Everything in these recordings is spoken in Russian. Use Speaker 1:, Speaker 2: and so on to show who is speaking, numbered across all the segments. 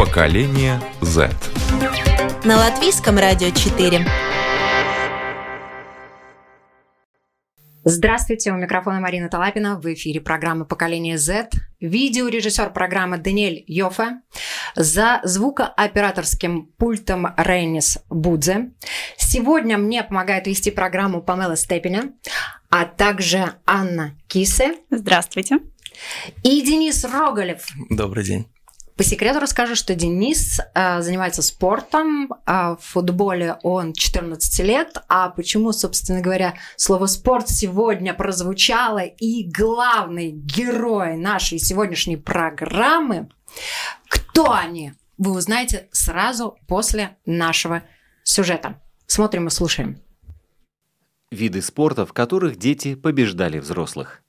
Speaker 1: Поколение Z.
Speaker 2: На латвийском радио 4.
Speaker 3: Здравствуйте, у микрофона Марина Талапина. В эфире программа «Поколение Z». Видеорежиссер программы Даниэль Йофе. За звукооператорским пультом Рейнис Будзе. Сегодня мне помогает вести программу Памела Степеня, а также Анна Кисе.
Speaker 4: Здравствуйте.
Speaker 3: И Денис Рогалев.
Speaker 5: Добрый день.
Speaker 3: По секрету расскажу, что Денис э, занимается спортом. Э, в футболе он 14 лет. А почему, собственно говоря, слово «спорт» сегодня прозвучало и главный герой нашей сегодняшней программы, кто они, вы узнаете сразу после нашего сюжета. Смотрим и слушаем.
Speaker 6: Виды спорта, в которых дети побеждали взрослых.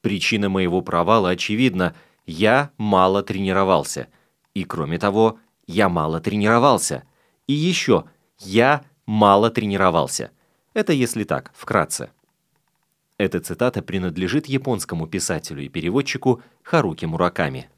Speaker 6: Причина моего провала очевидна – я мало тренировался. И кроме того, я мало тренировался. И еще, я мало тренировался. Это если так, вкратце. Эта цитата принадлежит японскому писателю и переводчику Харуки Мураками.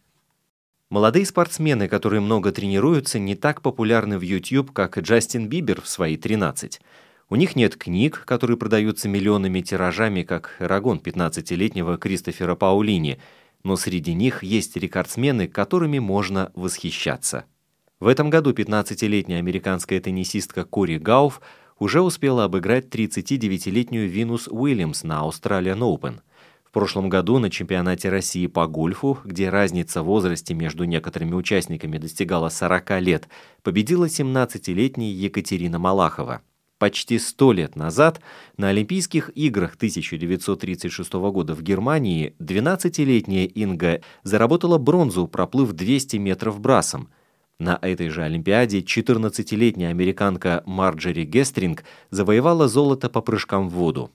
Speaker 6: Молодые спортсмены, которые много тренируются, не так популярны в YouTube, как Джастин Бибер в свои 13. У них нет книг, которые продаются миллионами тиражами, как «Эрагон» 15-летнего Кристофера Паулини – но среди них есть рекордсмены, которыми можно восхищаться. В этом году 15-летняя американская теннисистка Кори Гауф уже успела обыграть 39-летнюю Винус Уильямс на Australian Open. В прошлом году на чемпионате России по гольфу, где разница в возрасте между некоторыми участниками достигала 40 лет, победила 17-летняя Екатерина Малахова. Почти сто лет назад на Олимпийских играх 1936 года в Германии 12-летняя Инга заработала бронзу, проплыв 200 метров брасом. На этой же Олимпиаде 14-летняя американка Марджери Гестринг завоевала золото по прыжкам в воду.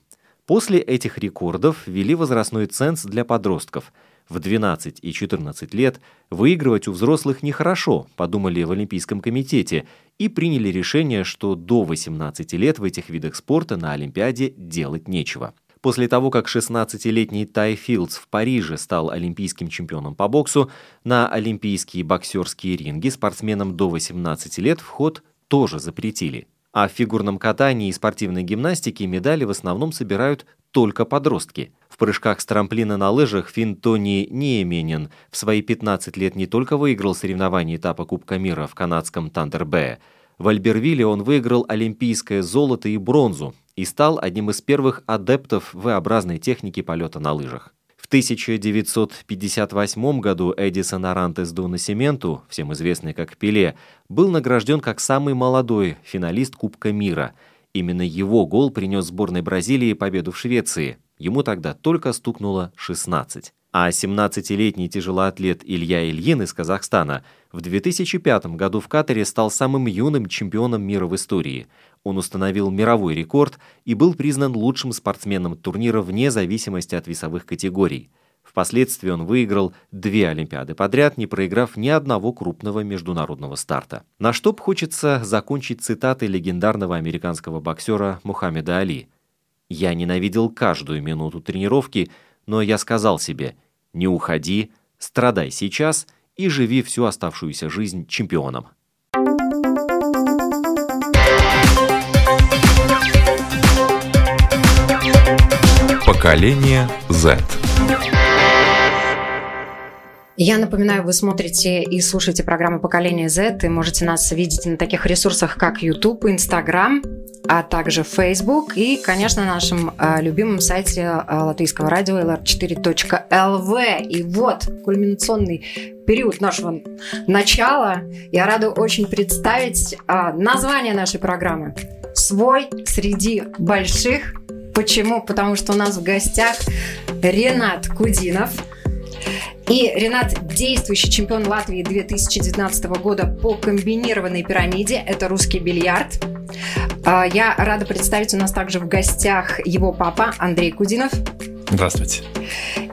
Speaker 6: После этих рекордов ввели возрастной ценз для подростков – в 12 и 14 лет выигрывать у взрослых нехорошо, подумали в Олимпийском комитете, и приняли решение, что до 18 лет в этих видах спорта на Олимпиаде делать нечего. После того, как 16-летний Тай Филдс в Париже стал олимпийским чемпионом по боксу, на олимпийские боксерские ринги спортсменам до 18 лет вход тоже запретили. А в фигурном катании и спортивной гимнастике медали в основном собирают только подростки – в прыжках с трамплина на лыжах фин Тони Ниеменен в свои 15 лет не только выиграл соревнования этапа Кубка мира в канадском Тандербе. В Альбервилле он выиграл олимпийское золото и бронзу и стал одним из первых адептов V-образной техники полета на лыжах. В 1958 году Эдисон Арантес до Насименту, всем известный как Пеле, был награжден как самый молодой финалист Кубка мира. Именно его гол принес сборной Бразилии победу в Швеции. Ему тогда только стукнуло 16. А 17-летний тяжелоатлет Илья Ильин из Казахстана в 2005 году в Катаре стал самым юным чемпионом мира в истории. Он установил мировой рекорд и был признан лучшим спортсменом турнира вне зависимости от весовых категорий. Впоследствии он выиграл две Олимпиады подряд, не проиграв ни одного крупного международного старта. На что хочется закончить цитатой легендарного американского боксера Мухаммеда Али – я ненавидел каждую минуту тренировки, но я сказал себе «Не уходи, страдай сейчас и живи всю оставшуюся жизнь чемпионом».
Speaker 1: Поколение Z.
Speaker 3: Я напоминаю, вы смотрите и слушаете программу «Поколение Z», и можете нас видеть на таких ресурсах, как YouTube, Instagram, а также Facebook и, конечно, на нашем э, любимом сайте э, латвийского радио lr4.lv. И вот кульминационный период нашего начала. Я рада очень представить э, название нашей программы «Свой среди больших». Почему? Потому что у нас в гостях Ренат Кудинов – И Ренат, действующий чемпион Латвии 2019 года по комбинированной пирамиде. Это русский бильярд. А, я рада представить у нас также в гостях его папа Андрей Кудинов.
Speaker 4: Здравствуйте.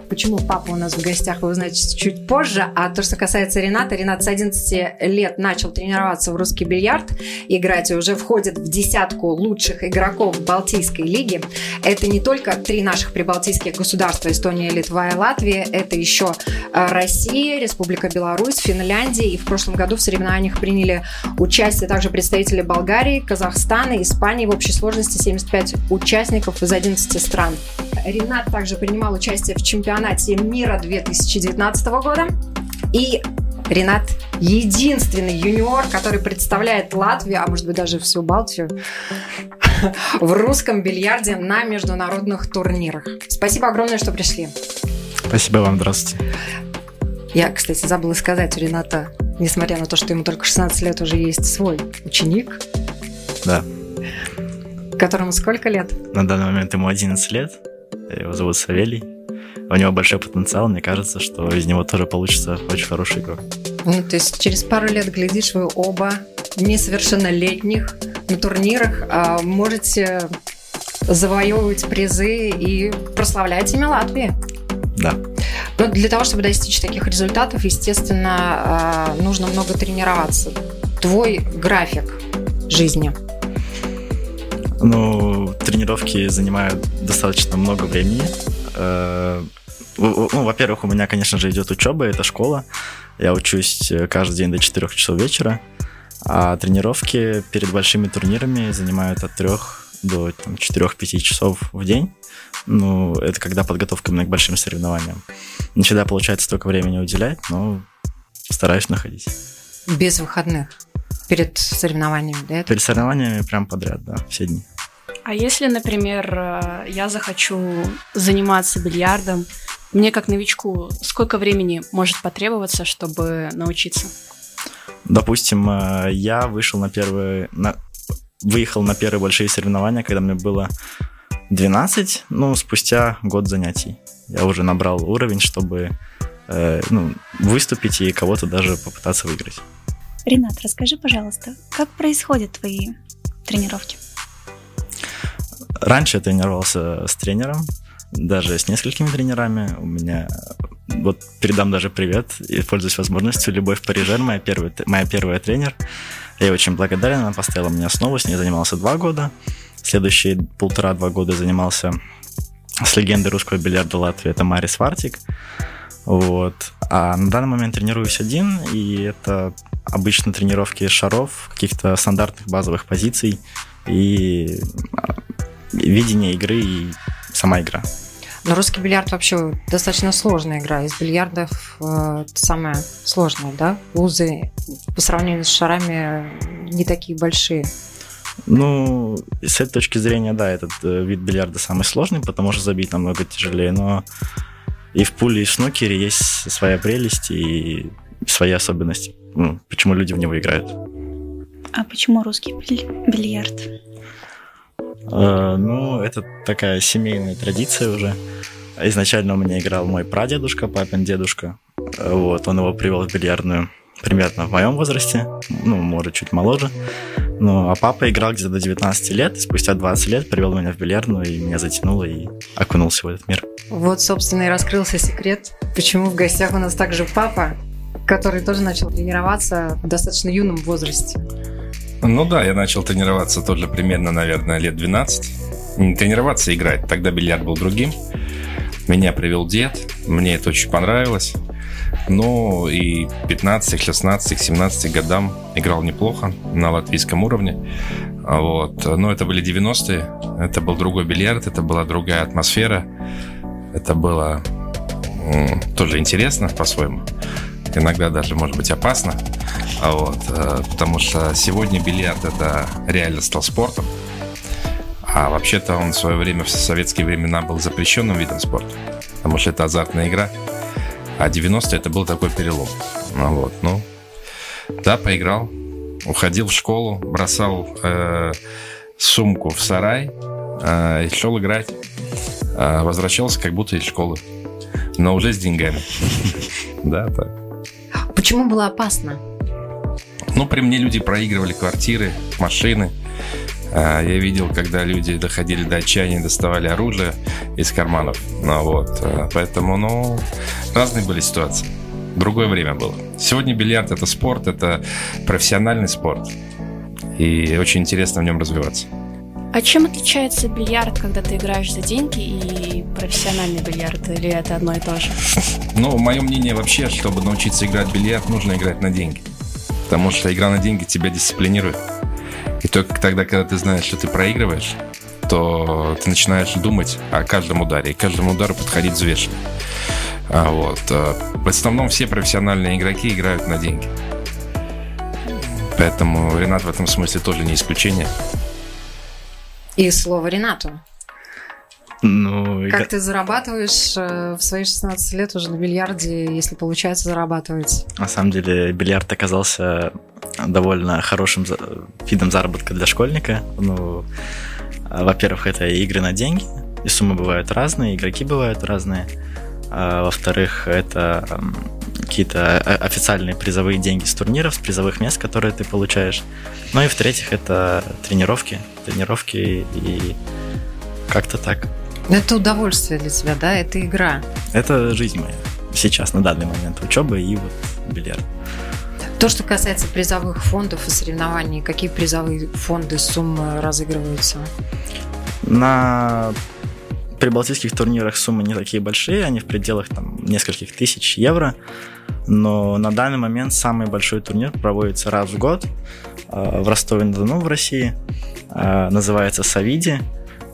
Speaker 3: Почему папа у нас в гостях, вы узнаете чуть позже. А то, что касается Рената, Ренат с 11 лет начал тренироваться в русский бильярд, играть и уже входит в десятку лучших игроков Балтийской лиги. Это не только три наших прибалтийских государства, Эстония, Литва и Латвия, это еще э, Россия, Республика Беларусь, Финляндия. И в прошлом году в соревнованиях приняли участие также представители Болгарии, Казахстана, Испании. В общей сложности 75 участников из 11 стран. Ренат также принимал участие в чемпионате мира 2019 года. И Ренат единственный юниор, который представляет Латвию, а может быть даже всю Балтию, в русском бильярде на международных турнирах. Спасибо огромное, что пришли.
Speaker 4: Спасибо вам, здравствуйте.
Speaker 3: Я, кстати, забыла сказать, у Рената, несмотря на то, что ему только 16 лет, уже есть свой ученик.
Speaker 4: Да.
Speaker 3: Которому сколько лет?
Speaker 4: На данный момент ему 11 лет. Его зовут Савелий. У него большой потенциал, мне кажется, что из него тоже получится очень хороший игрок.
Speaker 3: Ну, то есть через пару лет, глядишь, вы оба несовершеннолетних на турнирах а, можете завоевывать призы и прославлять имя Латвии.
Speaker 4: Да.
Speaker 3: Но для того, чтобы достичь таких результатов, естественно, а, нужно много тренироваться. Твой график жизни –
Speaker 4: ну, тренировки занимают достаточно много времени. Ну, во-первых, у меня, конечно же, идет учеба, это школа. Я учусь э, каждый день до 4 часов вечера. А тренировки перед большими турнирами занимают от 3 до 4-5 часов в день. Ну, это когда подготовка именно к большим соревнованиям. Не всегда получается столько времени уделять, но стараюсь находить.
Speaker 3: Без выходных? перед соревнованиями, да?
Speaker 4: Перед соревнованиями прям подряд, да, все дни.
Speaker 5: А если, например, э, я захочу заниматься бильярдом, мне как новичку сколько времени может потребоваться, чтобы научиться?
Speaker 4: Допустим, э, я вышел на первые, на, выехал на первые большие соревнования, когда мне было 12, ну, спустя год занятий. Я уже набрал уровень, чтобы э, ну, выступить и кого-то даже попытаться выиграть.
Speaker 7: Ренат, расскажи, пожалуйста, как происходят твои тренировки?
Speaker 4: Раньше я тренировался с тренером, даже с несколькими тренерами. У меня вот передам даже привет и пользуюсь возможностью. Любовь Парижер, моя первая, моя первая тренер. Я очень благодарен, она поставила мне основу, с ней занимался два года. Следующие полтора-два года занимался с легендой русского бильярда Латвии, это Марис Вартик. Вот. А на данный момент тренируюсь один, и это обычно тренировки шаров, каких-то стандартных базовых позиций и видение игры и сама игра.
Speaker 3: Но русский бильярд вообще достаточно сложная игра. Из бильярдов э, это самая сложная, да? Узы по сравнению с шарами не такие большие.
Speaker 4: Ну, с этой точки зрения, да, этот э, вид бильярда самый сложный, потому что забить намного тяжелее, но и в пуле, и в снукере есть своя прелесть и свои особенности. Ну, почему люди в него играют.
Speaker 7: А почему русский бильярд?
Speaker 4: Э, ну, это такая семейная традиция уже. Изначально у меня играл мой прадедушка, папин дедушка. Э, вот, он его привел в бильярдную примерно в моем возрасте, ну, может, чуть моложе. Ну, а папа играл где-то до 19 лет, и спустя 20 лет привел меня в бильярдную, и меня затянуло, и окунулся в этот мир.
Speaker 3: Вот, собственно, и раскрылся секрет, почему в гостях у нас также папа, который тоже начал тренироваться в достаточно юном возрасте.
Speaker 8: Ну да, я начал тренироваться тоже примерно, наверное, лет 12. Не тренироваться, а играть. Тогда бильярд был другим. Меня привел дед, мне это очень понравилось. Ну и 15, 16, 17 годам играл неплохо на латвийском уровне. Вот. Но это были 90-е, это был другой бильярд, это была другая атмосфера. Это было тоже интересно по-своему. Иногда даже, может быть, опасно. А вот, э, потому что сегодня бильярд это реально стал спортом. А вообще-то он в свое время, в советские времена, был запрещенным видом спорта. Потому что это азартная игра. А 90 это был такой перелом. Ну, вот, ну, да, поиграл. Уходил в школу, бросал э, сумку в сарай э, и шел играть. Э, возвращался как будто из школы. Но уже с деньгами. Да, так.
Speaker 3: Почему было опасно?
Speaker 8: Ну, при мне люди проигрывали квартиры, машины. А, Я видел, когда люди доходили до отчаяния, доставали оружие из карманов. Ну вот, а, поэтому, ну, разные были ситуации. Другое время было. Сегодня бильярд это спорт, это профессиональный спорт. И очень интересно в нем развиваться.
Speaker 5: А чем отличается бильярд, когда ты играешь за деньги, и профессиональный бильярд? Или это одно и то же?
Speaker 8: Ну, мое мнение вообще, чтобы научиться играть в бильярд, нужно играть на деньги. Потому что игра на деньги тебя дисциплинирует. И только тогда, когда ты знаешь, что ты проигрываешь, то ты начинаешь думать о каждом ударе, и к каждому удару подходить взвешенно. А вот. а, В основном все профессиональные игроки играют на деньги. Поэтому Ренат в этом смысле тоже не исключение.
Speaker 3: И слово Ренату.
Speaker 4: Ну,
Speaker 3: Как
Speaker 4: га-
Speaker 3: ты зарабатываешь э, в свои 16 лет уже на бильярде, если получается зарабатывать?
Speaker 4: на самом деле бильярд оказался довольно хорошим за- видом заработка для школьника. Ну, а, во-первых, это игры на деньги, и суммы бывают разные, игроки бывают разные. А, во-вторых, это какие-то о- официальные призовые деньги с турниров, с призовых мест, которые ты получаешь. Ну и в-третьих, это тренировки, тренировки и как-то так.
Speaker 3: Это удовольствие для тебя, да? Это игра.
Speaker 4: Это жизнь моя сейчас, на данный момент. Учеба и вот бильярд.
Speaker 3: То, что касается призовых фондов и соревнований, какие призовые фонды, суммы разыгрываются?
Speaker 4: На прибалтийских турнирах суммы не такие большие, они в пределах там, нескольких тысяч евро. Но на данный момент самый большой турнир проводится раз в год э, в Ростове-на-Дону в России. Э, Называется Савиди.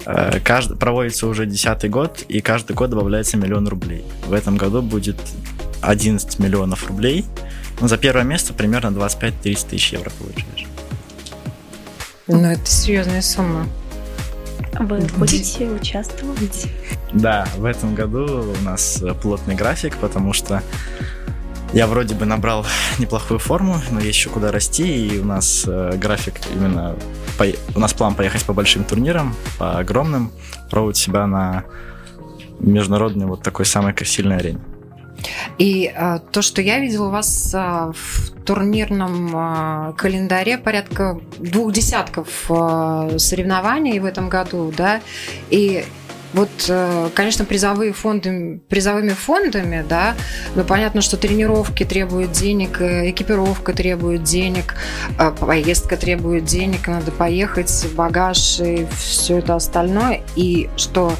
Speaker 4: Э, Каждый, проводится уже десятый год, и каждый год добавляется миллион рублей. В этом году будет 11 миллионов рублей. Ну, за первое место примерно 25-30 тысяч евро получаешь.
Speaker 3: Ну, это серьезная сумма.
Speaker 7: Вы будете участвовать?
Speaker 4: Да, в этом году у нас плотный график, потому что я вроде бы набрал неплохую форму, но есть еще куда расти, и у нас э, график именно... по- У нас план поехать по большим турнирам, по огромным, пробовать себя на международной вот такой самой сильной арене.
Speaker 3: И э, то, что я видела у вас э, в турнирном э, календаре порядка двух десятков э, соревнований в этом году, да, и вот, э, конечно, призовые фонды, призовыми фондами, да, но понятно, что тренировки требуют денег, э, экипировка требует денег, э, поездка требует денег, надо поехать, багаж и все это остальное. И что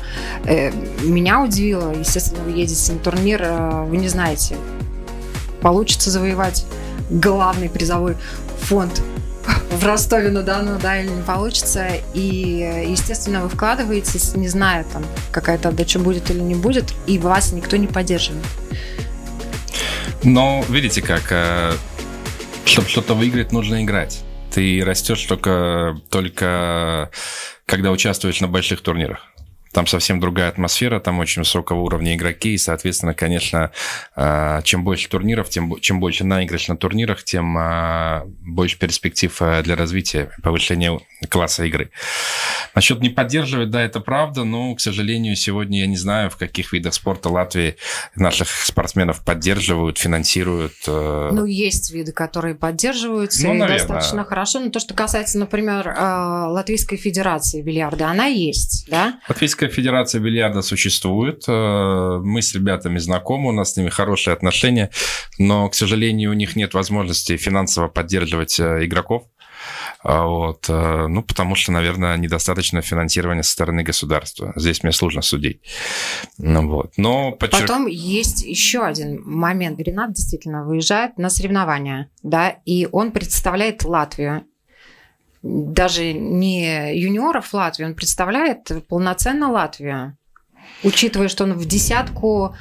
Speaker 3: меня удивило, естественно, вы едете на турнир, вы не знаете, получится завоевать главный призовой фонд в Ростове-на-Дону, да, или не получится. И, естественно, вы вкладываетесь, не зная, там, какая-то отдача будет или не будет, и вас никто не поддерживает.
Speaker 8: Но видите как, чтобы что-то выиграть, нужно играть. Ты растешь только, только когда участвуешь на больших турнирах. Там совсем другая атмосфера, там очень высокого уровня игроки, и, соответственно, конечно, э, чем больше турниров, тем чем больше наигрыш на турнирах, тем э, больше перспектив э, для развития, повышения класса игры. Насчет не поддерживать, да, это правда, но, к сожалению, сегодня я не знаю, в каких видах спорта Латвии наших спортсменов поддерживают, финансируют. э,
Speaker 3: Ну, есть виды, которые поддерживаются
Speaker 8: Ну,
Speaker 3: и
Speaker 8: наверное.
Speaker 3: достаточно хорошо. Но то, что касается, например, э, Латвийской Федерации бильярда, она есть, да?
Speaker 8: Латвийская федерация бильярда существует. э, Мы с ребятами знакомы, у нас с ними хорошие отношения, но, к сожалению, у них нет возможности финансово поддерживать э, игроков. А Вот, э, ну, потому что, наверное, недостаточно финансирования со стороны государства. Здесь мне сложно судить. Ну, вот. Но подчерк-
Speaker 3: Потом есть еще один момент. Ренат действительно выезжает на соревнования, да, и он представляет Латвию. Даже не юниоров Латвии, он представляет полноценно Латвию. Учитывая, что он в десятку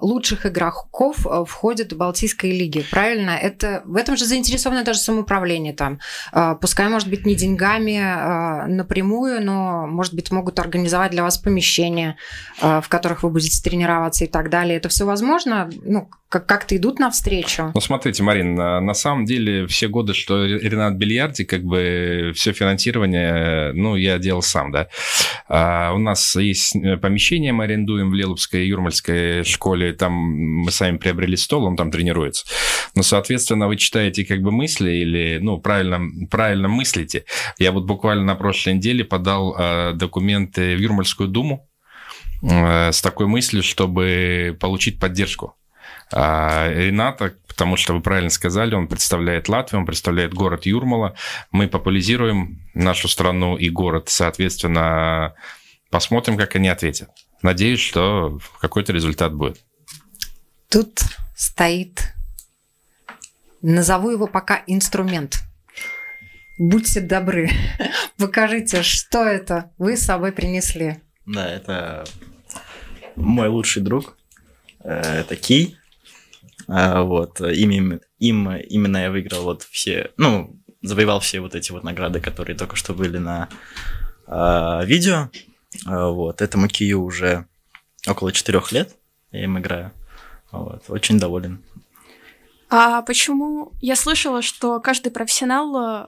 Speaker 3: лучших игроков э, входит в Балтийской лиги, правильно? Это в этом же заинтересовано даже самоуправление там. Э, пускай, может быть, не деньгами э, напрямую, но, может быть, могут организовать для вас помещение, э, в которых вы будете тренироваться и так далее. Это все возможно? Ну, как- как-то идут навстречу?
Speaker 8: Ну, смотрите, Марин, на самом деле все годы, что Ренат Бильярди, как бы все финансирование, ну, я делал сам, да. А, у нас есть помещение, мы арендуем в Лелупской и Юрмальской нашей школе, там мы сами приобрели стол, он там тренируется. Но, соответственно, вы читаете как бы мысли или, ну, правильно, правильно мыслите. Я вот буквально на прошлой неделе подал э, документы в Юрмальскую думу э, с такой мыслью, чтобы получить поддержку. А Рената, потому что вы правильно сказали, он представляет Латвию, он представляет город Юрмала. Мы популяризируем нашу страну и город, соответственно, посмотрим, как они ответят. Надеюсь, что какой-то результат будет.
Speaker 3: Тут стоит, назову его пока инструмент. Будьте добры, покажите, что это вы с собой принесли.
Speaker 4: Да, это мой лучший друг. Э, это Кей. А, вот, им, им именно я выиграл вот все, ну, завоевал все вот эти вот награды, которые только что были на э, видео. А, вот, этому Кию уже около четырех лет я им играю. Вот, очень доволен.
Speaker 5: А почему я слышала, что каждый профессионал э,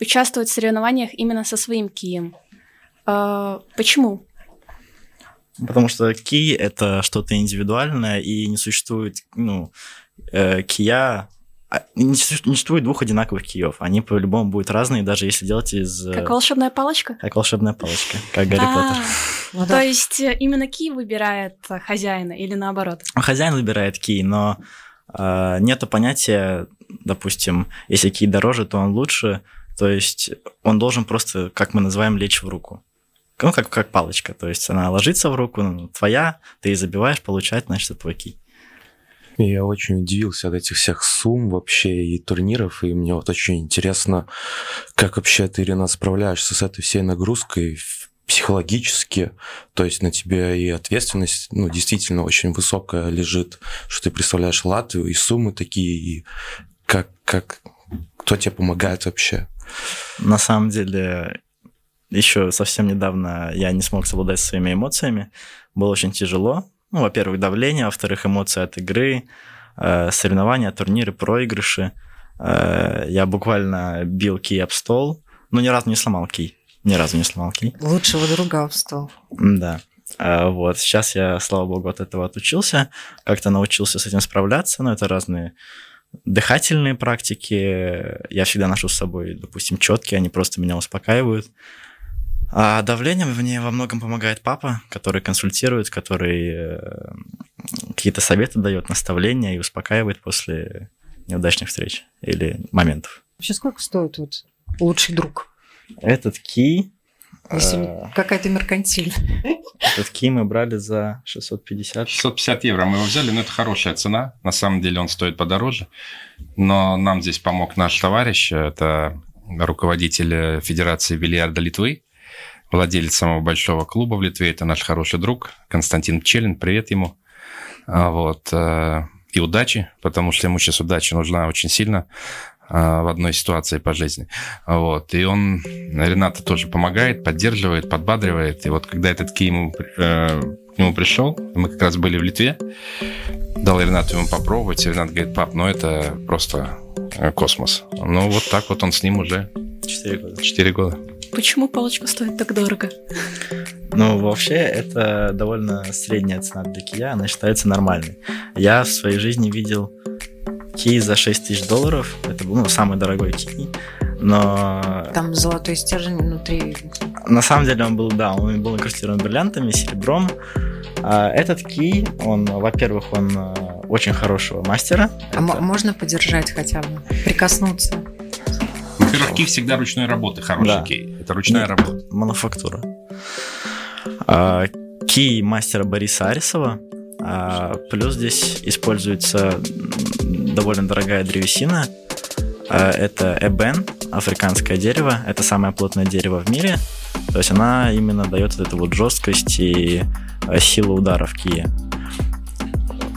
Speaker 5: участвует в соревнованиях именно со своим кием? А, почему?
Speaker 4: Потому что ки — это что-то индивидуальное, и не существует, ну, э, кия... А, не существует двух одинаковых киев. Они по-любому будут разные, даже если делать из...
Speaker 5: Как волшебная палочка?
Speaker 4: Как волшебная палочка, как Гарри а, Поттер.
Speaker 5: Ну, То есть э, именно ки выбирает хозяина или наоборот?
Speaker 4: Хозяин выбирает ки, но э, нету понятия, допустим, если ки дороже, то он лучше. То есть он должен просто, как мы называем, лечь в руку ну, как, как палочка. То есть она ложится в руку, ну, твоя, ты ее забиваешь, получать, значит, это твой кий.
Speaker 1: Я очень удивился от этих всех сумм вообще и турниров, и мне вот очень интересно, как вообще ты, Ирина, справляешься с этой всей нагрузкой психологически, то есть на тебе и ответственность, ну, действительно очень высокая лежит, что ты представляешь Латвию, и суммы такие, и как, как, кто тебе помогает вообще?
Speaker 4: На самом деле, еще совсем недавно я не смог совладать со своими эмоциями. Было очень тяжело. Ну, во-первых, давление, во-вторых, эмоции от игры, э, соревнования, турниры, проигрыши. Э, я буквально бил кий об стол, но ни разу не сломал кий. Ни разу не сломал кий.
Speaker 3: Лучшего друга об стол.
Speaker 4: Да. Э, вот, сейчас я, слава богу, от этого отучился, как-то научился с этим справляться, но это разные дыхательные практики. Я всегда ношу с собой, допустим, четкие, они просто меня успокаивают. А давлением мне во многом помогает папа, который консультирует, который э, какие-то советы дает, наставления и успокаивает после неудачных встреч или моментов.
Speaker 3: Вообще сколько стоит вот лучший друг?
Speaker 4: Этот ки...
Speaker 3: Если э, какая-то меркантиль.
Speaker 4: Этот ки мы брали за 650.
Speaker 8: 650 евро мы его взяли, но это хорошая цена. На самом деле он стоит подороже. Но нам здесь помог наш товарищ, это руководитель Федерации бильярда Литвы, владелец самого большого клуба в Литве, это наш хороший друг Константин Пчелин, привет ему. А, вот. Э, и удачи, потому что ему сейчас удача нужна очень сильно а, в одной ситуации по жизни. Вот. И он, Рената тоже помогает, поддерживает, подбадривает. И вот когда этот ки ему, э, к нему пришел, мы как раз были в Литве, дал Ренату ему попробовать, и Ренат говорит, пап, ну это просто э, космос. Ну вот так вот он с ним уже...
Speaker 4: Четыре года.
Speaker 8: Четыре года.
Speaker 5: Почему палочка стоит так дорого?
Speaker 4: Ну, вообще, это довольно средняя цена для кия, она считается нормальной. Я в своей жизни видел кий за 6 тысяч долларов, это был ну, самый дорогой кий, но...
Speaker 3: Там золотой стержень внутри.
Speaker 4: На самом деле он был, да, он был инкрустирован бриллиантами, серебром. А этот кий, он, во-первых, он э, очень хорошего мастера.
Speaker 3: А это... можно подержать хотя бы, прикоснуться?
Speaker 8: Кей всегда ручной работы, хороший да. кей. Это ручная работа.
Speaker 4: Мануфактура. А, кей мастера Бориса Арисова. А, плюс здесь используется довольно дорогая древесина. А, это эбен, африканское дерево. Это самое плотное дерево в мире. То есть она именно дает вот эту вот жесткость и а, силу удара в кие.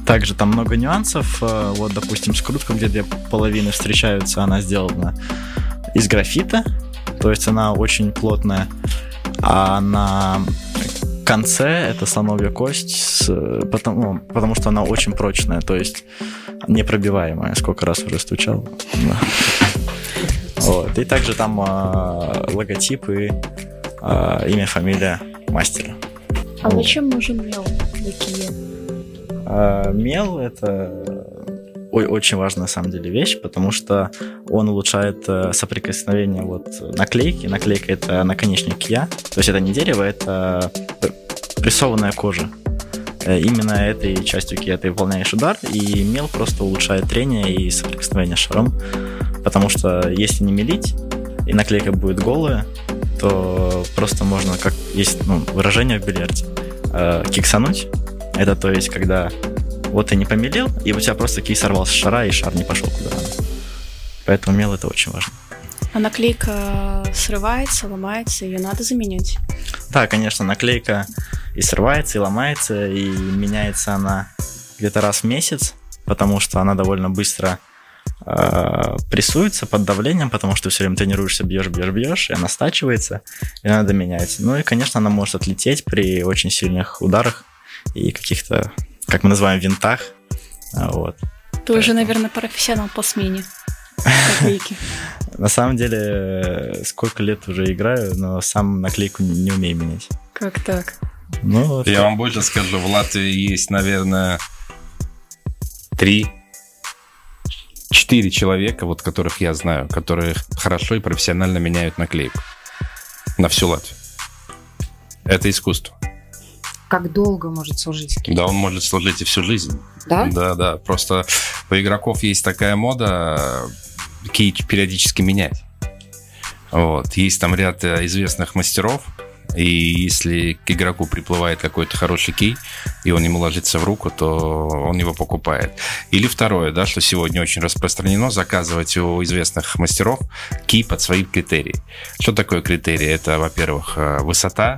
Speaker 4: Также там много нюансов. А, вот, допустим, скрутка, где две половины встречаются, она сделана из графита, то есть она очень плотная, а на конце это слоновья кость, с, потому, ну, потому что она очень прочная, то есть непробиваемая. Сколько раз уже стучал. Вот. И также там э, логотип и э, имя, фамилия мастера.
Speaker 5: А зачем нужен мел такие?
Speaker 4: А, мел это ой, очень важная на самом деле вещь, потому что он улучшает э, соприкосновение вот наклейки. Наклейка это наконечник я, то есть это не дерево, это прессованная кожа. Э, именно этой частью кия ты выполняешь удар, и мел просто улучшает трение и соприкосновение с шаром, потому что если не мелить, и наклейка будет голая, то просто можно, как есть ну, выражение в бильярде, э, киксануть. Это то есть, когда вот ты не помелел, и у тебя просто кий сорвался с шара, и шар не пошел куда надо. Поэтому мел это очень важно.
Speaker 5: А наклейка срывается, ломается, ее надо заменять?
Speaker 4: Да, конечно, наклейка и срывается, и ломается, и меняется она где-то раз в месяц, потому что она довольно быстро э, прессуется под давлением, потому что ты все время тренируешься, бьешь, бьешь, бьешь, и она стачивается, и надо менять. Ну и, конечно, она может отлететь при очень сильных ударах и каких-то, как мы называем, винтах. А, вот.
Speaker 5: Ты уже, наверное, профессионал по смене.
Speaker 4: На самом деле, сколько лет уже играю, но сам наклейку не умею менять.
Speaker 5: Как так?
Speaker 8: Ну, Я вам больше скажу, в Латвии есть, наверное, три четыре человека, вот которых я знаю, которые хорошо и профессионально меняют наклейку на всю Латвию. Это искусство.
Speaker 3: Как долго может служить?
Speaker 8: Да, он может служить и всю жизнь.
Speaker 3: Да?
Speaker 8: Да, да. Просто у игроков есть такая мода кей периодически менять. Вот. Есть там ряд э, известных мастеров, и если к игроку приплывает какой-то хороший кей, и он ему ложится в руку, то он его покупает. Или второе, да, что сегодня очень распространено, заказывать у известных мастеров кей под свои критерии. Что такое критерии? Это, во-первых, э, высота,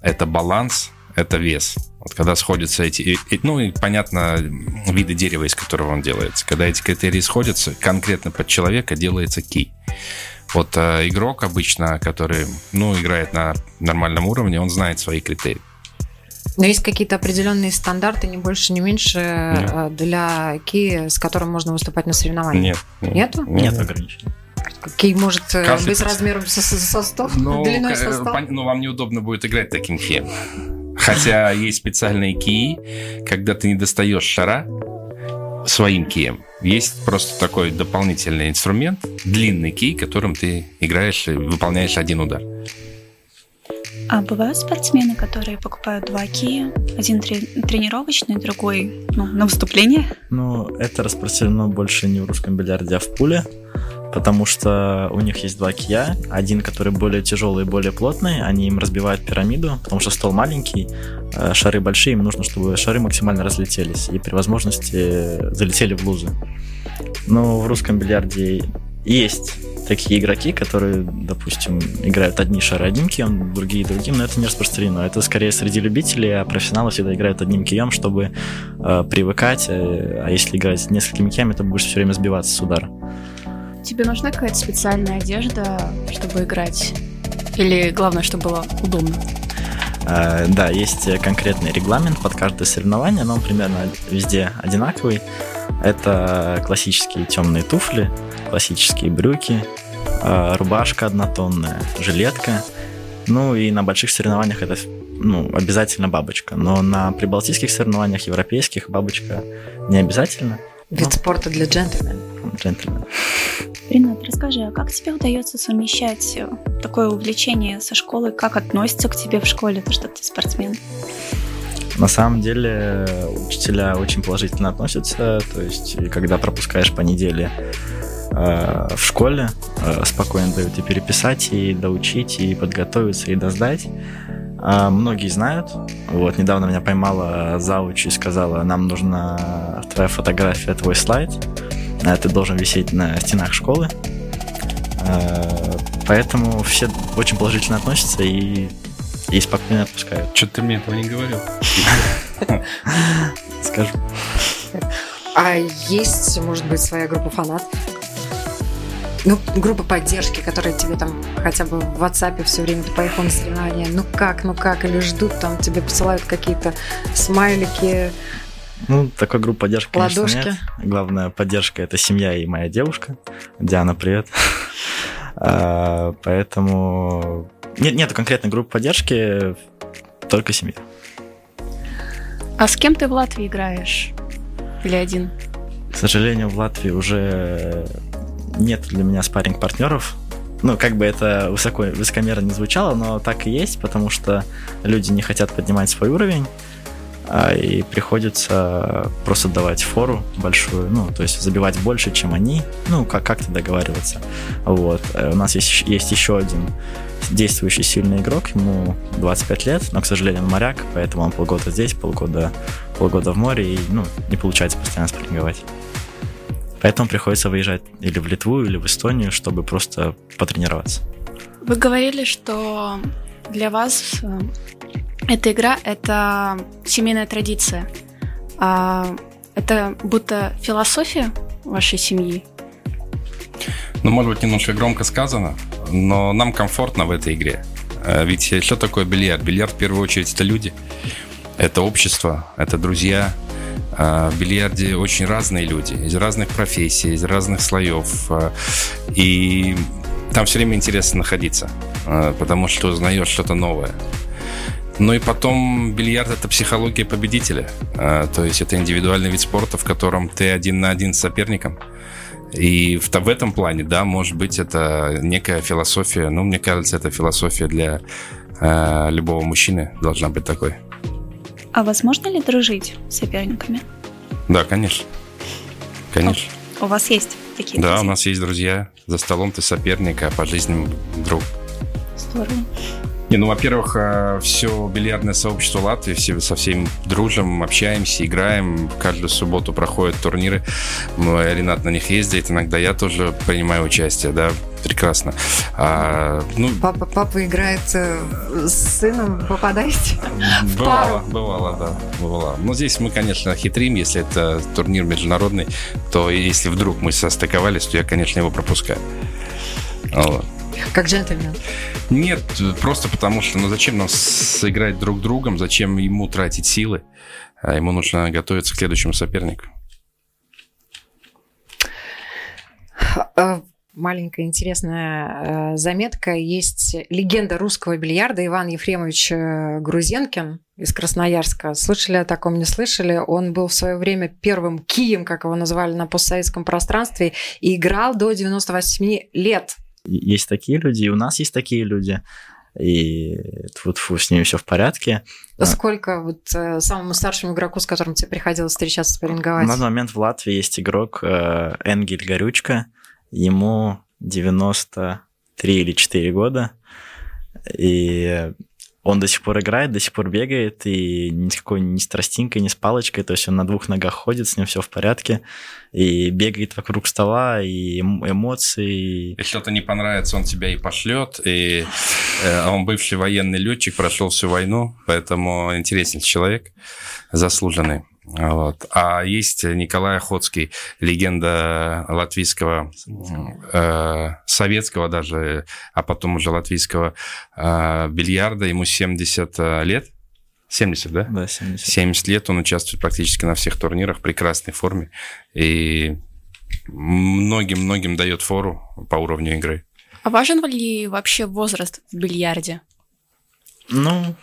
Speaker 8: это баланс, это вес. Вот когда сходятся эти, ну и понятно, виды дерева, из которого он делается. Когда эти критерии сходятся, конкретно под человека делается кей. Вот э, игрок обычно, который, ну, играет на нормальном уровне, он знает свои критерии.
Speaker 3: Но есть какие-то определенные стандарты, не больше, не меньше, нет. Э, для ки, с которым можно выступать на соревнованиях?
Speaker 8: Нет.
Speaker 3: Нету?
Speaker 4: Нет, нет ограничений.
Speaker 3: Кей может э, Каждый быть размером со, со стол,
Speaker 8: ну,
Speaker 3: длиной со стол?
Speaker 8: Ну, вам неудобно будет играть таким кием. Хотя есть специальные кии, когда ты не достаешь шара своим кием. Есть просто такой дополнительный инструмент, длинный кей, которым ты играешь и выполняешь один удар.
Speaker 7: А бывают спортсмены, которые покупают два кия, один тренировочный, другой ну, на выступление?
Speaker 4: Ну, это распространено больше не в русском бильярде, а в пуле потому что у них есть два кия, один, который более тяжелый и более плотный, они им разбивают пирамиду, потому что стол маленький, э, шары большие, им нужно, чтобы шары максимально разлетелись и при возможности залетели в лузы. Но в русском бильярде есть такие игроки, которые, допустим, играют одни шары одним кием, другие другим, но это не распространено. Это скорее среди любителей, а профессионалы всегда играют одним кием, чтобы э, привыкать. Э, а если играть несколькими киями, то будешь все время сбиваться с удара.
Speaker 5: Тебе нужна какая-то специальная одежда, чтобы играть? Или главное, чтобы было удобно?
Speaker 4: Uh, да, есть конкретный регламент под каждое соревнование, но он примерно везде одинаковый. Это классические темные туфли, классические брюки, uh, рубашка однотонная, жилетка. Ну и на больших соревнованиях это ну, обязательно бабочка. Но на прибалтийских соревнованиях, европейских, бабочка не обязательно.
Speaker 3: Вид но... спорта для джентльменов.
Speaker 4: Джентльмен.
Speaker 7: Ренат, расскажи, а как тебе удается совмещать э, такое увлечение со школой? Как относятся к тебе в школе, то, что ты спортсмен?
Speaker 4: На самом деле учителя очень положительно относятся, то есть когда пропускаешь по неделе э, в школе, э, спокойно дают и переписать, и доучить, и подготовиться, и доздать. А многие знают. Вот, недавно меня поймала зауч и сказала, нам нужна твоя фотография, твой слайд. А ты должен висеть на стенах школы. А, поэтому все очень положительно относятся и, и спокойно отпускают.
Speaker 8: Что ты мне этого не говорил?
Speaker 4: Скажу.
Speaker 3: А есть, может быть, своя группа фанатов? Ну, группа поддержки, которая тебе там хотя бы в WhatsApp все время ты поехал на соревнования. Ну как, ну как, или ждут там, тебе посылают какие-то смайлики,
Speaker 4: ну, такой группы поддержки, конечно, нет. Главная поддержка – это семья и моя девушка. Диана, привет. а, поэтому... Нет, нету конкретной группы поддержки, только семья.
Speaker 5: А с кем ты в Латвии играешь? Или один?
Speaker 4: К сожалению, в Латвии уже нет для меня спарринг партнеров ну, как бы это высоко, высокомерно не звучало, но так и есть, потому что люди не хотят поднимать свой уровень, и приходится просто давать фору большую, ну, то есть забивать больше, чем они, ну, как- как-то договариваться. Вот. Э, у нас есть, есть еще один действующий сильный игрок, ему 25 лет, но, к сожалению, он моряк, поэтому он полгода здесь, полгода, полгода в море, и, ну, не получается постоянно спарринговать. Поэтому приходится выезжать или в Литву, или в Эстонию, чтобы просто потренироваться.
Speaker 5: Вы говорили, что для вас э, эта игра — это семейная традиция. А это будто философия вашей семьи?
Speaker 8: Ну, может быть, немножко громко сказано, но нам комфортно в этой игре. Э, ведь что такое бильярд? Бильярд, в первую очередь, это люди, это общество, это друзья, а, в бильярде очень разные люди, из разных профессий, из разных слоев. А, и там все время интересно находиться, а, потому что узнаешь что-то новое. Ну и потом бильярд это психология победителя. То есть это индивидуальный вид спорта, в котором ты один на один с соперником. И в, в этом плане, да, может быть, это некая философия. Ну, мне кажется, это философия для э, любого мужчины должна быть такой.
Speaker 7: А возможно ли дружить с соперниками?
Speaker 8: Да, конечно. Конечно.
Speaker 7: У вас есть такие
Speaker 8: Да,
Speaker 7: друзья?
Speaker 8: у нас есть друзья. За столом ты соперник, а по жизни друг.
Speaker 7: Здорово.
Speaker 8: Не, ну, во-первых, э, все бильярдное сообщество Латвии, все со всеми дружим, общаемся, играем. Каждую субботу проходят турниры. Ренат на них ездит, иногда я тоже принимаю участие, да, прекрасно. А, ну,
Speaker 3: Папа, папа играет э, с сыном, попадаете?
Speaker 8: Бывало, бывало, да, бывало. Но здесь мы, конечно, хитрим, если это турнир международный, то если вдруг мы состыковались, то я, конечно, его пропускаю. Вот.
Speaker 3: Как джентльмен.
Speaker 8: Нет, просто потому что, ну зачем нам сыграть друг другом, зачем ему тратить силы, а ему нужно готовиться к следующему сопернику.
Speaker 3: А, Маленькая интересная э, заметка. Есть легенда русского бильярда Иван Ефремович э, Грузенкин из Красноярска. Слышали о таком, не слышали? Он был в свое время первым кием, как его называли на постсоветском пространстве, и играл до 98 лет.
Speaker 4: Есть такие люди, и у нас есть такие люди. И тут фу, с ними все в порядке.
Speaker 3: Сколько вот э, самому старшему игроку, с которым тебе приходилось встречаться, спарринговать?
Speaker 4: На данный момент в Латвии есть игрок э, Энгель Горючка. Ему 93 или 4 года. И он до сих пор играет, до сих пор бегает, и никакой ни с тростинкой, ни с палочкой, то есть он на двух ногах ходит, с ним все в порядке, и бегает вокруг стола, и эм- эмоции.
Speaker 8: Если что-то не понравится, он тебя и пошлет, и э, он бывший военный летчик, прошел всю войну, поэтому интересный человек, заслуженный. Вот. А есть Николай Охотский, легенда латвийского, э, советского даже, а потом уже латвийского э, бильярда. Ему 70 лет. 70, да?
Speaker 4: Да, 70.
Speaker 8: 70 лет он участвует практически на всех турнирах в прекрасной форме. И многим-многим дает фору по уровню игры.
Speaker 5: А важен ли вообще возраст в бильярде?
Speaker 4: Ну,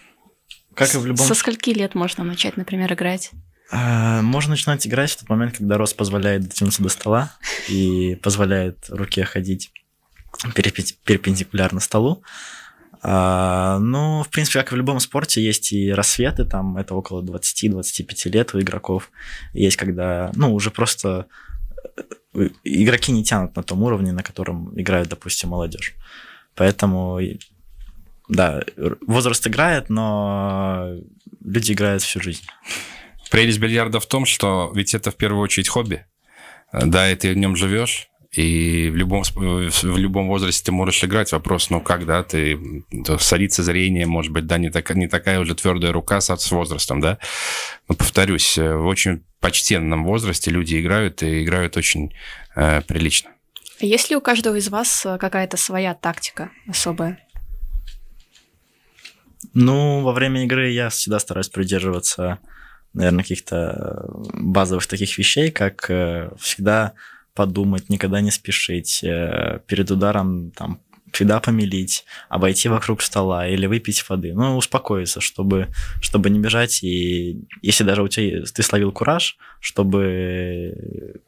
Speaker 4: как и в любом...
Speaker 5: Со скольки лет можно начать, например, играть?
Speaker 4: А, Можно начинать играть в тот момент, когда рост позволяет дотянуться до стола и позволяет руке ходить перпе- перпендикулярно столу. А, Ну, в принципе, как и в любом спорте, есть и рассветы, там это около 20-25 лет у игроков. Есть когда, ну, уже просто э, игроки не тянут на том уровне, на котором играет, допустим, молодежь. Поэтому, да, возраст играет, но люди играют всю жизнь.
Speaker 8: Прелесть бильярда в том, что ведь это в первую очередь хобби. Да, и ты в нем живешь, и в любом, в любом возрасте ты можешь играть. Вопрос, ну как, да, ты садится зрение, может быть, да, не, так, не такая уже твердая рука с, с возрастом, да. Но повторюсь, э, в очень почтенном возрасте люди играют, и играют очень э, прилично.
Speaker 5: Есть ли у каждого из вас э, какая-то своя тактика особая?
Speaker 4: Ну, во время игры я всегда стараюсь придерживаться, наверное, каких-то базовых таких вещей, как э, всегда подумать, никогда не спешить, э, перед ударом там всегда помелить, обойти вокруг стола или выпить воды. Ну, успокоиться, чтобы, чтобы не бежать. И если даже у тебя ты словил кураж, чтобы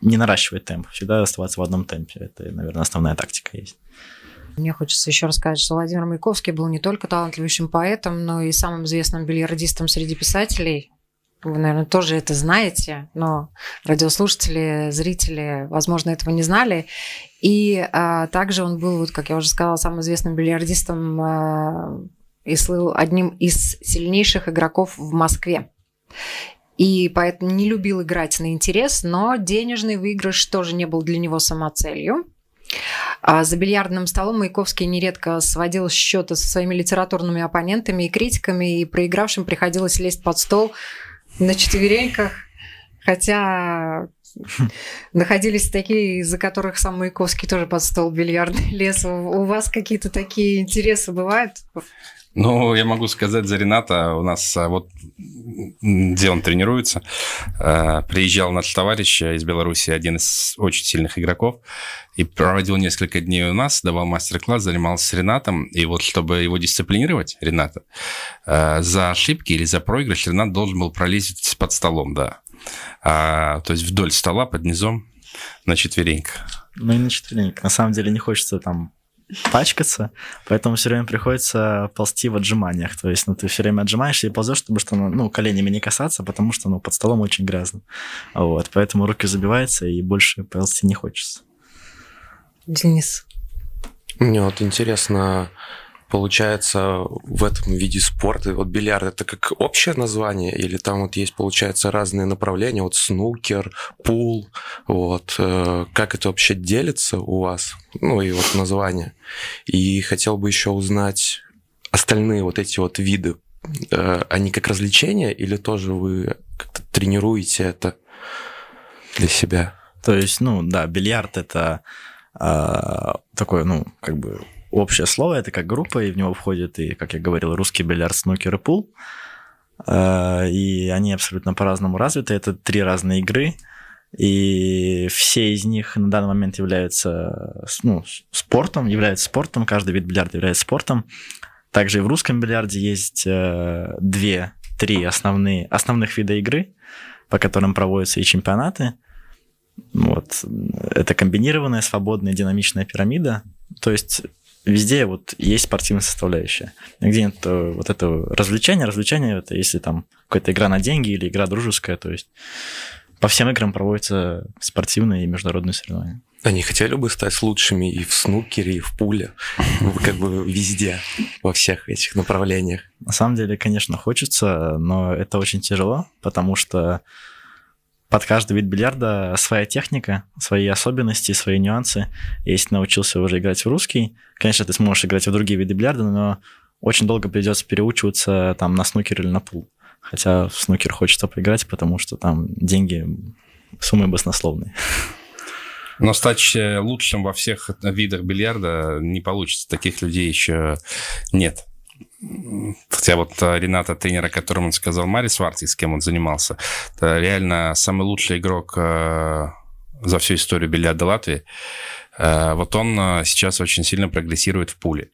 Speaker 4: не наращивать темп, всегда оставаться в одном темпе. Это, наверное, основная тактика есть.
Speaker 3: Мне хочется еще рассказать, что Владимир Маяковский был не только талантливейшим поэтом, но и самым известным бильярдистом среди писателей. Вы, наверное, тоже это знаете, но радиослушатели, зрители, возможно, этого не знали. И а, также он был, вот, как я уже сказала, самым известным бильярдистом а, и слыл одним из сильнейших игроков в Москве. И поэтому не любил играть на интерес, но денежный выигрыш тоже не был для него самоцелью. А за бильярдным столом Маяковский нередко сводил счеты со своими литературными оппонентами и критиками, и проигравшим приходилось лезть под стол на четвереньках, хотя находились такие, из-за которых сам Маяковский тоже под стол бильярдный лес. У вас какие-то такие интересы бывают?
Speaker 8: Ну, я могу сказать за Рената. У нас а, вот где он тренируется, а, приезжал наш товарищ из Беларуси, один из очень сильных игроков, и проводил несколько дней у нас, давал мастер-класс, занимался с Ренатом. И вот чтобы его дисциплинировать, Рената, а, за ошибки или за проигрыш Ренат должен был пролезть под столом, да. А, то есть вдоль стола, под низом, на четвереньках.
Speaker 4: Ну и на четвереньках. На самом деле не хочется там пачкаться, поэтому все время приходится ползти в отжиманиях. То есть, ну, ты все время отжимаешься и ползешь, чтобы что, ну, коленями не касаться, потому что, ну, под столом очень грязно. Вот, поэтому руки забиваются и больше ползти не хочется.
Speaker 3: Денис.
Speaker 1: Мне вот интересно, получается, в этом виде спорта, вот бильярд, это как общее название, или там вот есть, получается, разные направления, вот снукер, пул, вот, э, как это вообще делится у вас, ну и вот название. И хотел бы еще узнать остальные вот эти вот виды, э, они как развлечения или тоже вы как-то тренируете это для себя?
Speaker 4: То есть, ну да, бильярд это э, такой, ну, как бы общее слово, это как группа, и в него входит и, как я говорил, русский бильярд, снукер и пул. Э, и они абсолютно по-разному развиты. Это три разные игры, и все из них на данный момент являются ну, спортом, являются спортом, каждый вид бильярда является спортом. Также и в русском бильярде есть э, две, три основные, основных вида игры, по которым проводятся и чемпионаты. Вот. Это комбинированная, свободная, динамичная пирамида. То есть везде вот есть спортивная составляющая. Где-нибудь э, вот это развлечение, развлечение, это если там какая-то игра на деньги или игра дружеская, то есть по всем играм проводятся спортивные и международные соревнования.
Speaker 1: Они хотели бы стать лучшими и в снукере, и в пуле, как бы везде, во всех этих направлениях.
Speaker 4: На самом деле, конечно, хочется, но это очень тяжело, потому что под каждый вид бильярда своя техника, свои особенности, свои нюансы. Если научился уже играть в русский, конечно, ты сможешь играть в другие виды бильярда, но очень долго придется переучиваться там на снукер или на пул. Хотя в снукер хочется поиграть, потому что там деньги, суммы баснословные.
Speaker 8: Но стать лучшим во всех видах бильярда не получится. Таких людей еще нет. Хотя вот э, Рената, тренера, о котором он сказал, Мари Сварти, с кем он занимался, это реально самый лучший игрок э, за всю историю бильярда Латвии. Э, вот он сейчас очень сильно прогрессирует в пуле.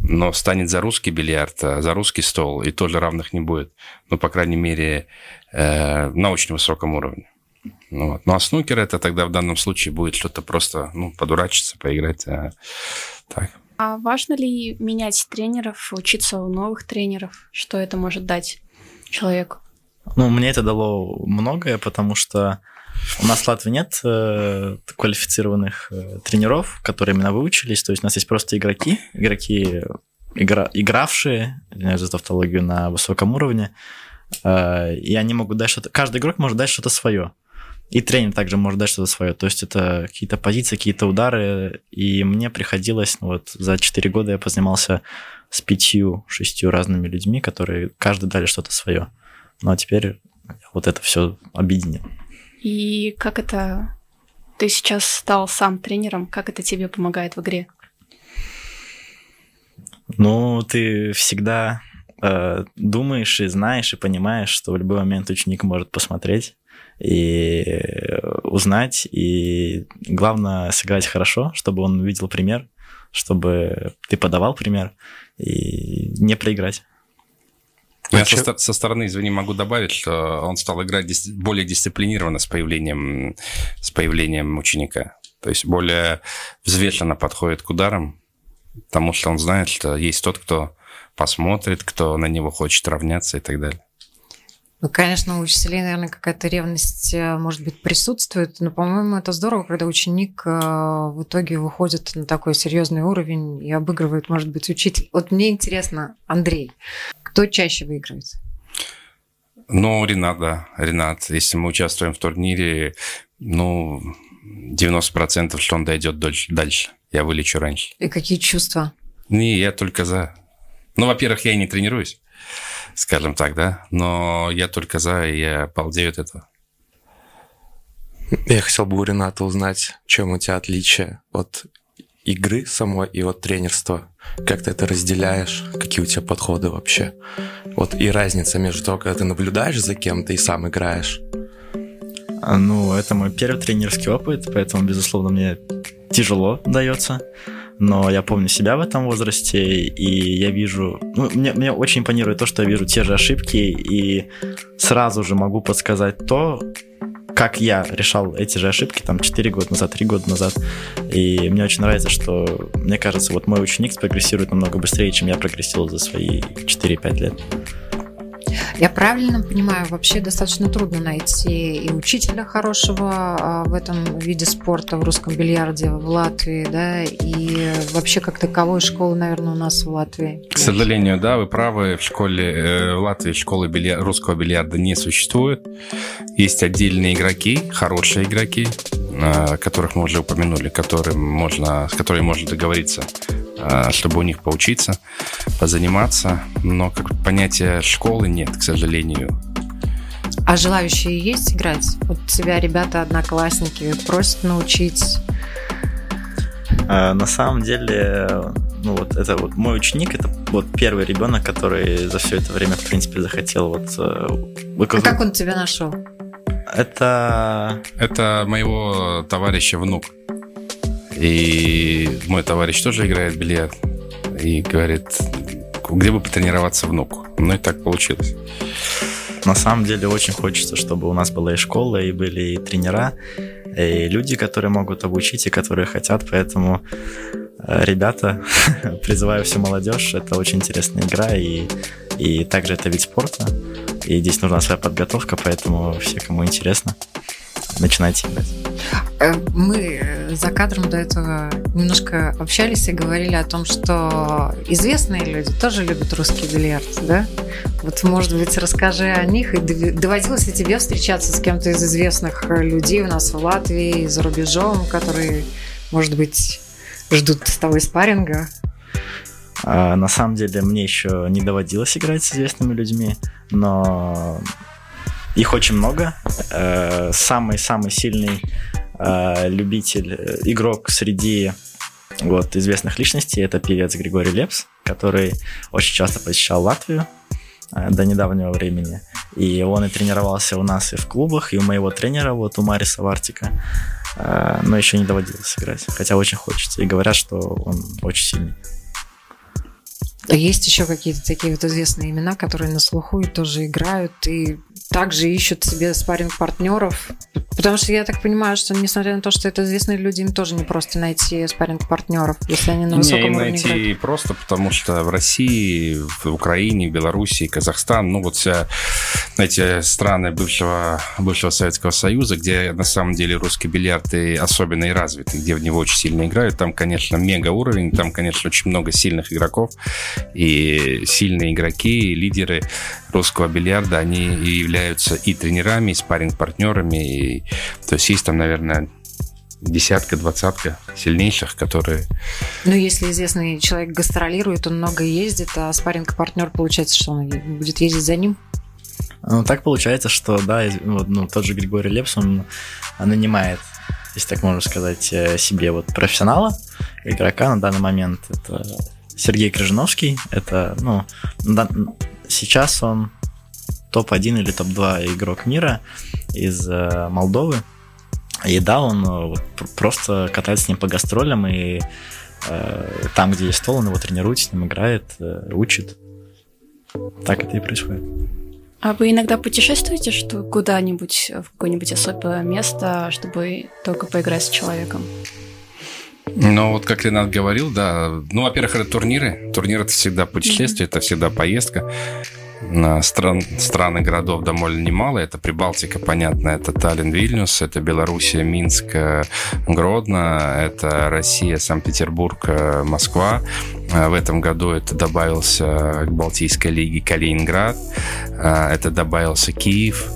Speaker 8: Но станет за русский бильярд, за русский стол, и тоже равных не будет. Ну, по крайней мере, на очень высоком уровне. Ну, вот. Ну, а снукер это тогда в данном случае будет что-то просто, ну, подурачиться, поиграть. А, так.
Speaker 5: А важно ли менять тренеров, учиться у новых тренеров? Что это может дать человеку?
Speaker 4: Ну, мне это дало многое, потому что у нас в Латвии нет э, квалифицированных э, тренеров, которые именно выучились. То есть у нас есть просто игроки, игроки, игра, игравшие, извиняюсь за тавтологию, на высоком уровне. Э, и они могут дать что-то... Каждый игрок может дать что-то свое. И тренер также может дать что-то свое. То есть это какие-то позиции, какие-то удары. И мне приходилось, ну вот за 4 года я позанимался с пятью, шестью разными людьми, которые каждый дали что-то свое. Ну а теперь вот это все объединил.
Speaker 5: И как это... Ты сейчас стал сам тренером, как это тебе помогает в игре?
Speaker 4: Ну, ты всегда э, думаешь и знаешь и понимаешь, что в любой момент ученик может посмотреть и узнать, и главное сыграть хорошо, чтобы он увидел пример, чтобы ты подавал пример и не проиграть.
Speaker 8: Я со, со стороны, извини, могу добавить, что он стал играть дис, более дисциплинированно с появлением, с появлением ученика. То есть более взвешенно подходит к ударам, потому что он знает, что есть тот, кто посмотрит, кто на него хочет равняться и так далее.
Speaker 3: Ну, конечно, у учителей, наверное, какая-то ревность, э, может быть, присутствует, но, по-моему, это здорово, когда ученик э, в итоге выходит на такой серьезный уровень и обыгрывает, может быть, учитель. Вот мне интересно, Андрей, кто чаще выигрывает?
Speaker 8: Ну, Ренат, да, Ренат. Если мы участвуем в турнире, ну, 90% что он дойдет дальше. Я вылечу раньше.
Speaker 3: И какие чувства?
Speaker 8: Не, я только за. Ну, во-первых, я и не тренируюсь скажем так, да. Но я только за, и я балдею от этого.
Speaker 1: Я хотел бы у Рената узнать, в чем у тебя отличие от игры самой и от тренерства. Как ты это разделяешь? Какие у тебя подходы вообще? Вот и разница между того, когда ты наблюдаешь за кем-то и сам играешь.
Speaker 4: А, ну, это мой первый тренерский опыт, поэтому, безусловно, мне тяжело дается но я помню себя в этом возрасте, и я вижу... Ну, мне, мне очень импонирует то, что я вижу те же ошибки, и сразу же могу подсказать то, как я решал эти же ошибки там 4 года назад, 3 года назад. И мне очень нравится, что, мне кажется, вот мой ученик прогрессирует намного быстрее, чем я прогрессировал за свои 4-5 лет.
Speaker 3: Я правильно понимаю, вообще достаточно трудно найти и учителя хорошего а, в этом виде спорта, в русском бильярде в Латвии, да, и вообще как таковой школы, наверное, у нас в Латвии.
Speaker 8: К сожалению, да, вы правы, в школе э, в Латвии школы бильяр, русского бильярда не существует. Есть отдельные игроки, хорошие игроки, э, которых мы уже упомянули, которым можно, с которыми можно договориться а, чтобы у них поучиться, позаниматься. Но как понятия школы нет, к сожалению.
Speaker 3: А желающие есть играть? Вот тебя ребята, одноклассники просят научить?
Speaker 4: А, на самом деле, ну вот это вот мой ученик, это вот первый ребенок, который за все это время, в принципе, захотел вот...
Speaker 3: Выказать... А как он тебя нашел?
Speaker 4: Это...
Speaker 8: Это моего товарища внук. И мой товарищ тоже играет в бильярд. И говорит, где бы потренироваться внуку. Ну и так получилось.
Speaker 4: На самом деле очень хочется, чтобы у нас была и школа, и были и тренера, и люди, которые могут обучить, и которые хотят. Поэтому, э, ребята, призываю всю молодежь. Это очень интересная игра, и, и также это вид спорта. И здесь нужна своя подготовка, поэтому все, кому интересно, начинайте играть.
Speaker 3: Э, мы за кадром до этого немножко общались и говорили о том, что известные люди тоже любят русский бильярд, да? Вот, может быть, расскажи о них. И доводилось ли тебе встречаться с кем-то из известных людей у нас в Латвии, за рубежом, которые, может быть, ждут с тобой спарринга?
Speaker 4: А, на самом деле, мне еще не доводилось играть с известными людьми, но их очень много. Э, самый-самый сильный э, любитель, э, игрок среди вот, известных личностей это певец Григорий Лепс, который очень часто посещал Латвию до недавнего времени. И он и тренировался у нас и в клубах, и у моего тренера, вот у Мариса Вартика. Но еще не доводилось играть. Хотя очень хочется. И говорят, что он очень сильный.
Speaker 3: А есть еще какие-то такие вот известные имена, которые на слуху и тоже играют, и также ищут себе спаринг партнеров Потому что я так понимаю, что несмотря на то, что это известные люди, им тоже не просто найти спаринг партнеров если они на высоком
Speaker 8: не,
Speaker 3: уровне
Speaker 8: найти
Speaker 3: играют.
Speaker 8: просто, потому что в России, в Украине, в Белоруссии, Казахстан, ну вот вся эти страны бывшего, бывшего Советского Союза, где на самом деле русский бильярд и особенно и развитый, где в него очень сильно играют, там, конечно, мега уровень, там, конечно, очень много сильных игроков, и сильные игроки, и лидеры русского бильярда, они и являются и тренерами, и спарринг-партнерами, и, то есть есть там, наверное, десятка, двадцатка сильнейших, которые...
Speaker 3: Ну, если известный человек гастролирует, он много ездит, а спарринг-партнер, получается, что он будет ездить за ним?
Speaker 4: Ну, так получается, что, да, вот, ну, тот же Григорий Лепс, он нанимает, если так можно сказать, э, себе вот профессионала, игрока на данный момент. Это Сергей Крыжиновский, это, ну, сейчас он топ-1 или топ-2 игрок мира из э, Молдовы. И да, он э, просто катается с ним по гастролям и Э, там, где есть стол, он его тренирует, с ним играет, э, учит. Так это и происходит.
Speaker 5: А вы иногда путешествуете что куда-нибудь, в какое-нибудь особое место, чтобы только поиграть с человеком?
Speaker 8: Ну, вот как Ренат говорил, да. Ну, во-первых, это турниры. Турнир – это всегда путешествие, mm-hmm. это всегда поездка. На стран, страны городов довольно немало. Это Прибалтика, понятно, это Таллин, Вильнюс, это Белоруссия, Минск, э, Гродно, это Россия, Санкт-Петербург, э, Москва. Э, в этом году это добавился к Балтийской лиге Калининград, это добавился Киев,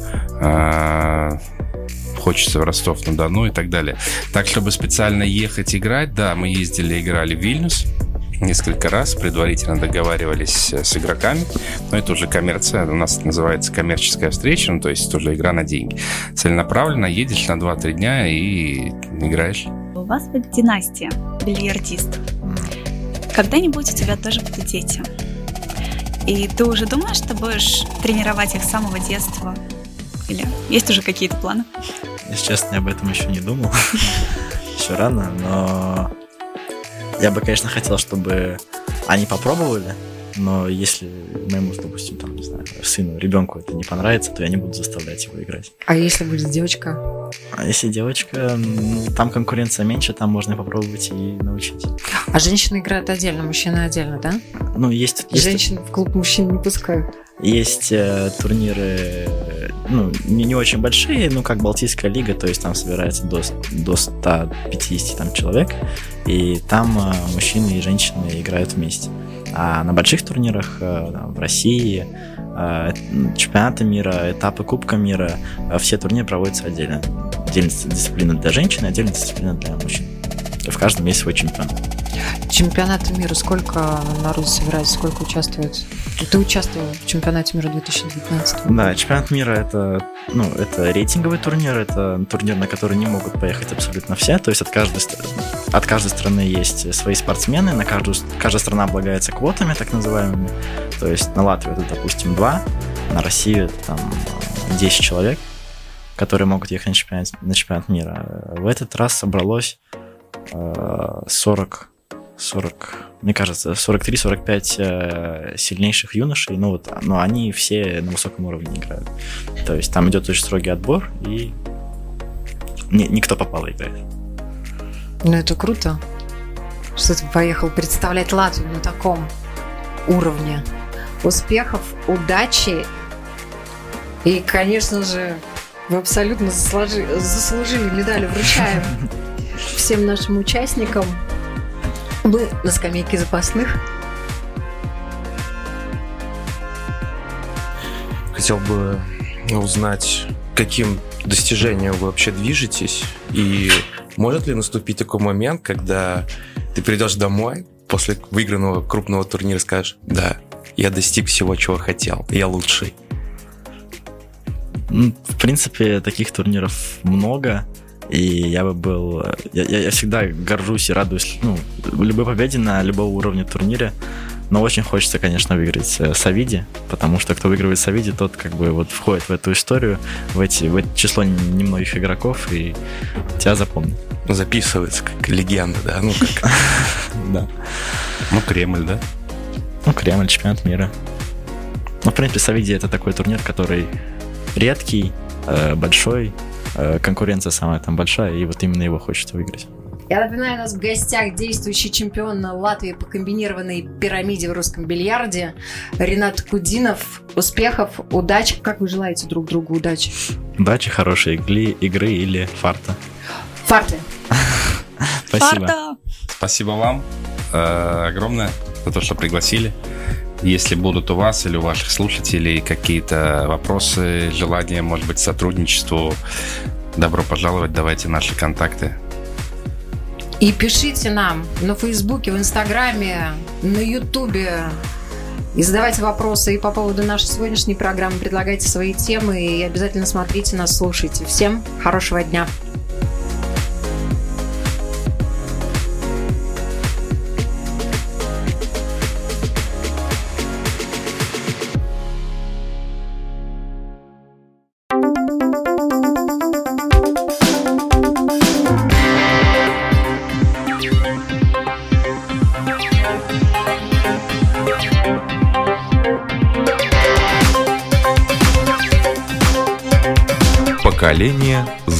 Speaker 8: хочется в Ростов-на-Дону и так далее. Так, чтобы специально ехать играть, да, мы ездили, играли в Вильнюс, несколько раз, предварительно договаривались с игроками, но это уже коммерция, у нас это называется коммерческая встреча, ну, то есть тоже игра на деньги. Целенаправленно едешь на 2-3 дня и играешь.
Speaker 7: У вас будет династия, бильярдист. Когда-нибудь у тебя тоже будут дети. И ты уже думаешь, что будешь тренировать их с самого детства? Или есть уже какие-то планы?
Speaker 4: Если честно, я об этом еще не думал. Еще рано, но я бы, конечно, хотел, чтобы они попробовали, но если моему, допустим, там, не знаю, сыну, ребенку это не понравится, то я не буду заставлять его играть.
Speaker 3: А если будет девочка?
Speaker 4: А если девочка, ну, там конкуренция меньше, там можно попробовать и научить.
Speaker 3: А женщины играют отдельно, мужчины отдельно, да?
Speaker 4: Ну, есть... есть
Speaker 3: Женщин в клуб мужчин не пускают.
Speaker 4: Есть э, турниры, ну, не, не очень большие, ну, как Балтийская лига, то есть там собирается до, до 150 там, человек, и там э, мужчины и женщины играют вместе. А на больших турнирах э, в России, э, чемпионаты мира, этапы Кубка мира, э, все турниры проводятся отдельно. Отдельная дисциплина для женщин, отдельная дисциплина для мужчин. В каждом есть свой чемпион.
Speaker 3: Чемпионаты мира, сколько народу собирается, сколько участвует? Ты участвовал в чемпионате мира 2019?
Speaker 4: Да, чемпионат мира это, ну, это рейтинговый турнир, это турнир, на который не могут поехать абсолютно все. То есть от каждой, от каждой страны есть свои спортсмены, на каждую, каждая страна облагается квотами, так называемыми. То есть на Латвию это, допустим, два, на Россию там 10 человек, которые могут ехать на чемпионат, на чемпионат мира. В этот раз собралось 40 40, мне кажется, 43-45 э, сильнейших юношей, ну вот, но они все на высоком уровне играют. То есть там идет очень строгий отбор, и ни, никто попало играет.
Speaker 3: Ну это круто, что ты поехал представлять Латвию на таком уровне. Успехов, удачи и, конечно же, вы абсолютно заслужили, заслужили медали, вручаем всем нашим участникам. Вы на скамейке запасных.
Speaker 1: Хотел бы узнать, каким достижением вы вообще движетесь, и может ли наступить такой момент, когда ты придешь домой после выигранного крупного турнира и скажешь, да, я достиг всего, чего хотел, я лучший.
Speaker 4: В принципе, таких турниров много. И я бы был... Я, я, всегда горжусь и радуюсь ну, любой победе на любого уровня турнире. Но очень хочется, конечно, выиграть э, Савиди, потому что кто выигрывает Савиди, тот как бы вот входит в эту историю, в, эти, в это число немногих игроков, и тебя запомнят.
Speaker 1: Записывается как легенда, да? Ну, как...
Speaker 8: Да. Ну, Кремль, да?
Speaker 4: Ну, Кремль, чемпионат мира. Ну, в принципе, Савиди это такой турнир, который редкий, э, большой, конкуренция самая там большая, и вот именно его хочется выиграть.
Speaker 3: Я напоминаю, у нас в гостях действующий чемпион Латвии по комбинированной пирамиде в русском бильярде Ренат Кудинов. Успехов, удачи. Как вы желаете друг другу удачи?
Speaker 4: Удачи, хорошей игры, игры или фарта.
Speaker 3: Фарты.
Speaker 4: Спасибо.
Speaker 7: Фарта.
Speaker 8: Спасибо вам э, огромное за то, что пригласили. Если будут у вас или у ваших слушателей какие-то вопросы, желания, может быть, сотрудничеству, добро пожаловать, давайте наши контакты.
Speaker 3: И пишите нам на Фейсбуке, в Инстаграме, на Ютубе. И задавайте вопросы и по поводу нашей сегодняшней программы, предлагайте свои темы и обязательно смотрите нас, слушайте. Всем хорошего дня!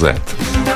Speaker 9: That.